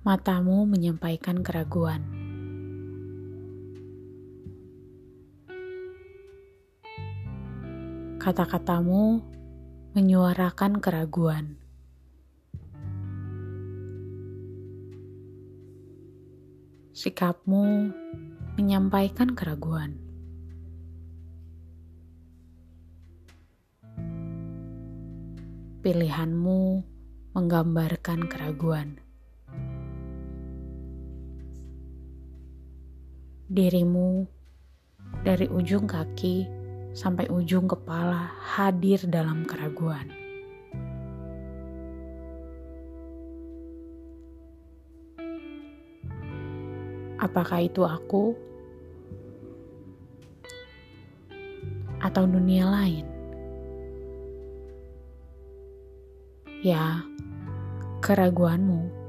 Matamu menyampaikan keraguan. Kata-katamu menyuarakan keraguan. Sikapmu menyampaikan keraguan. Pilihanmu menggambarkan keraguan. Dirimu dari ujung kaki sampai ujung kepala hadir dalam keraguan. Apakah itu aku atau dunia lain? Ya, keraguanmu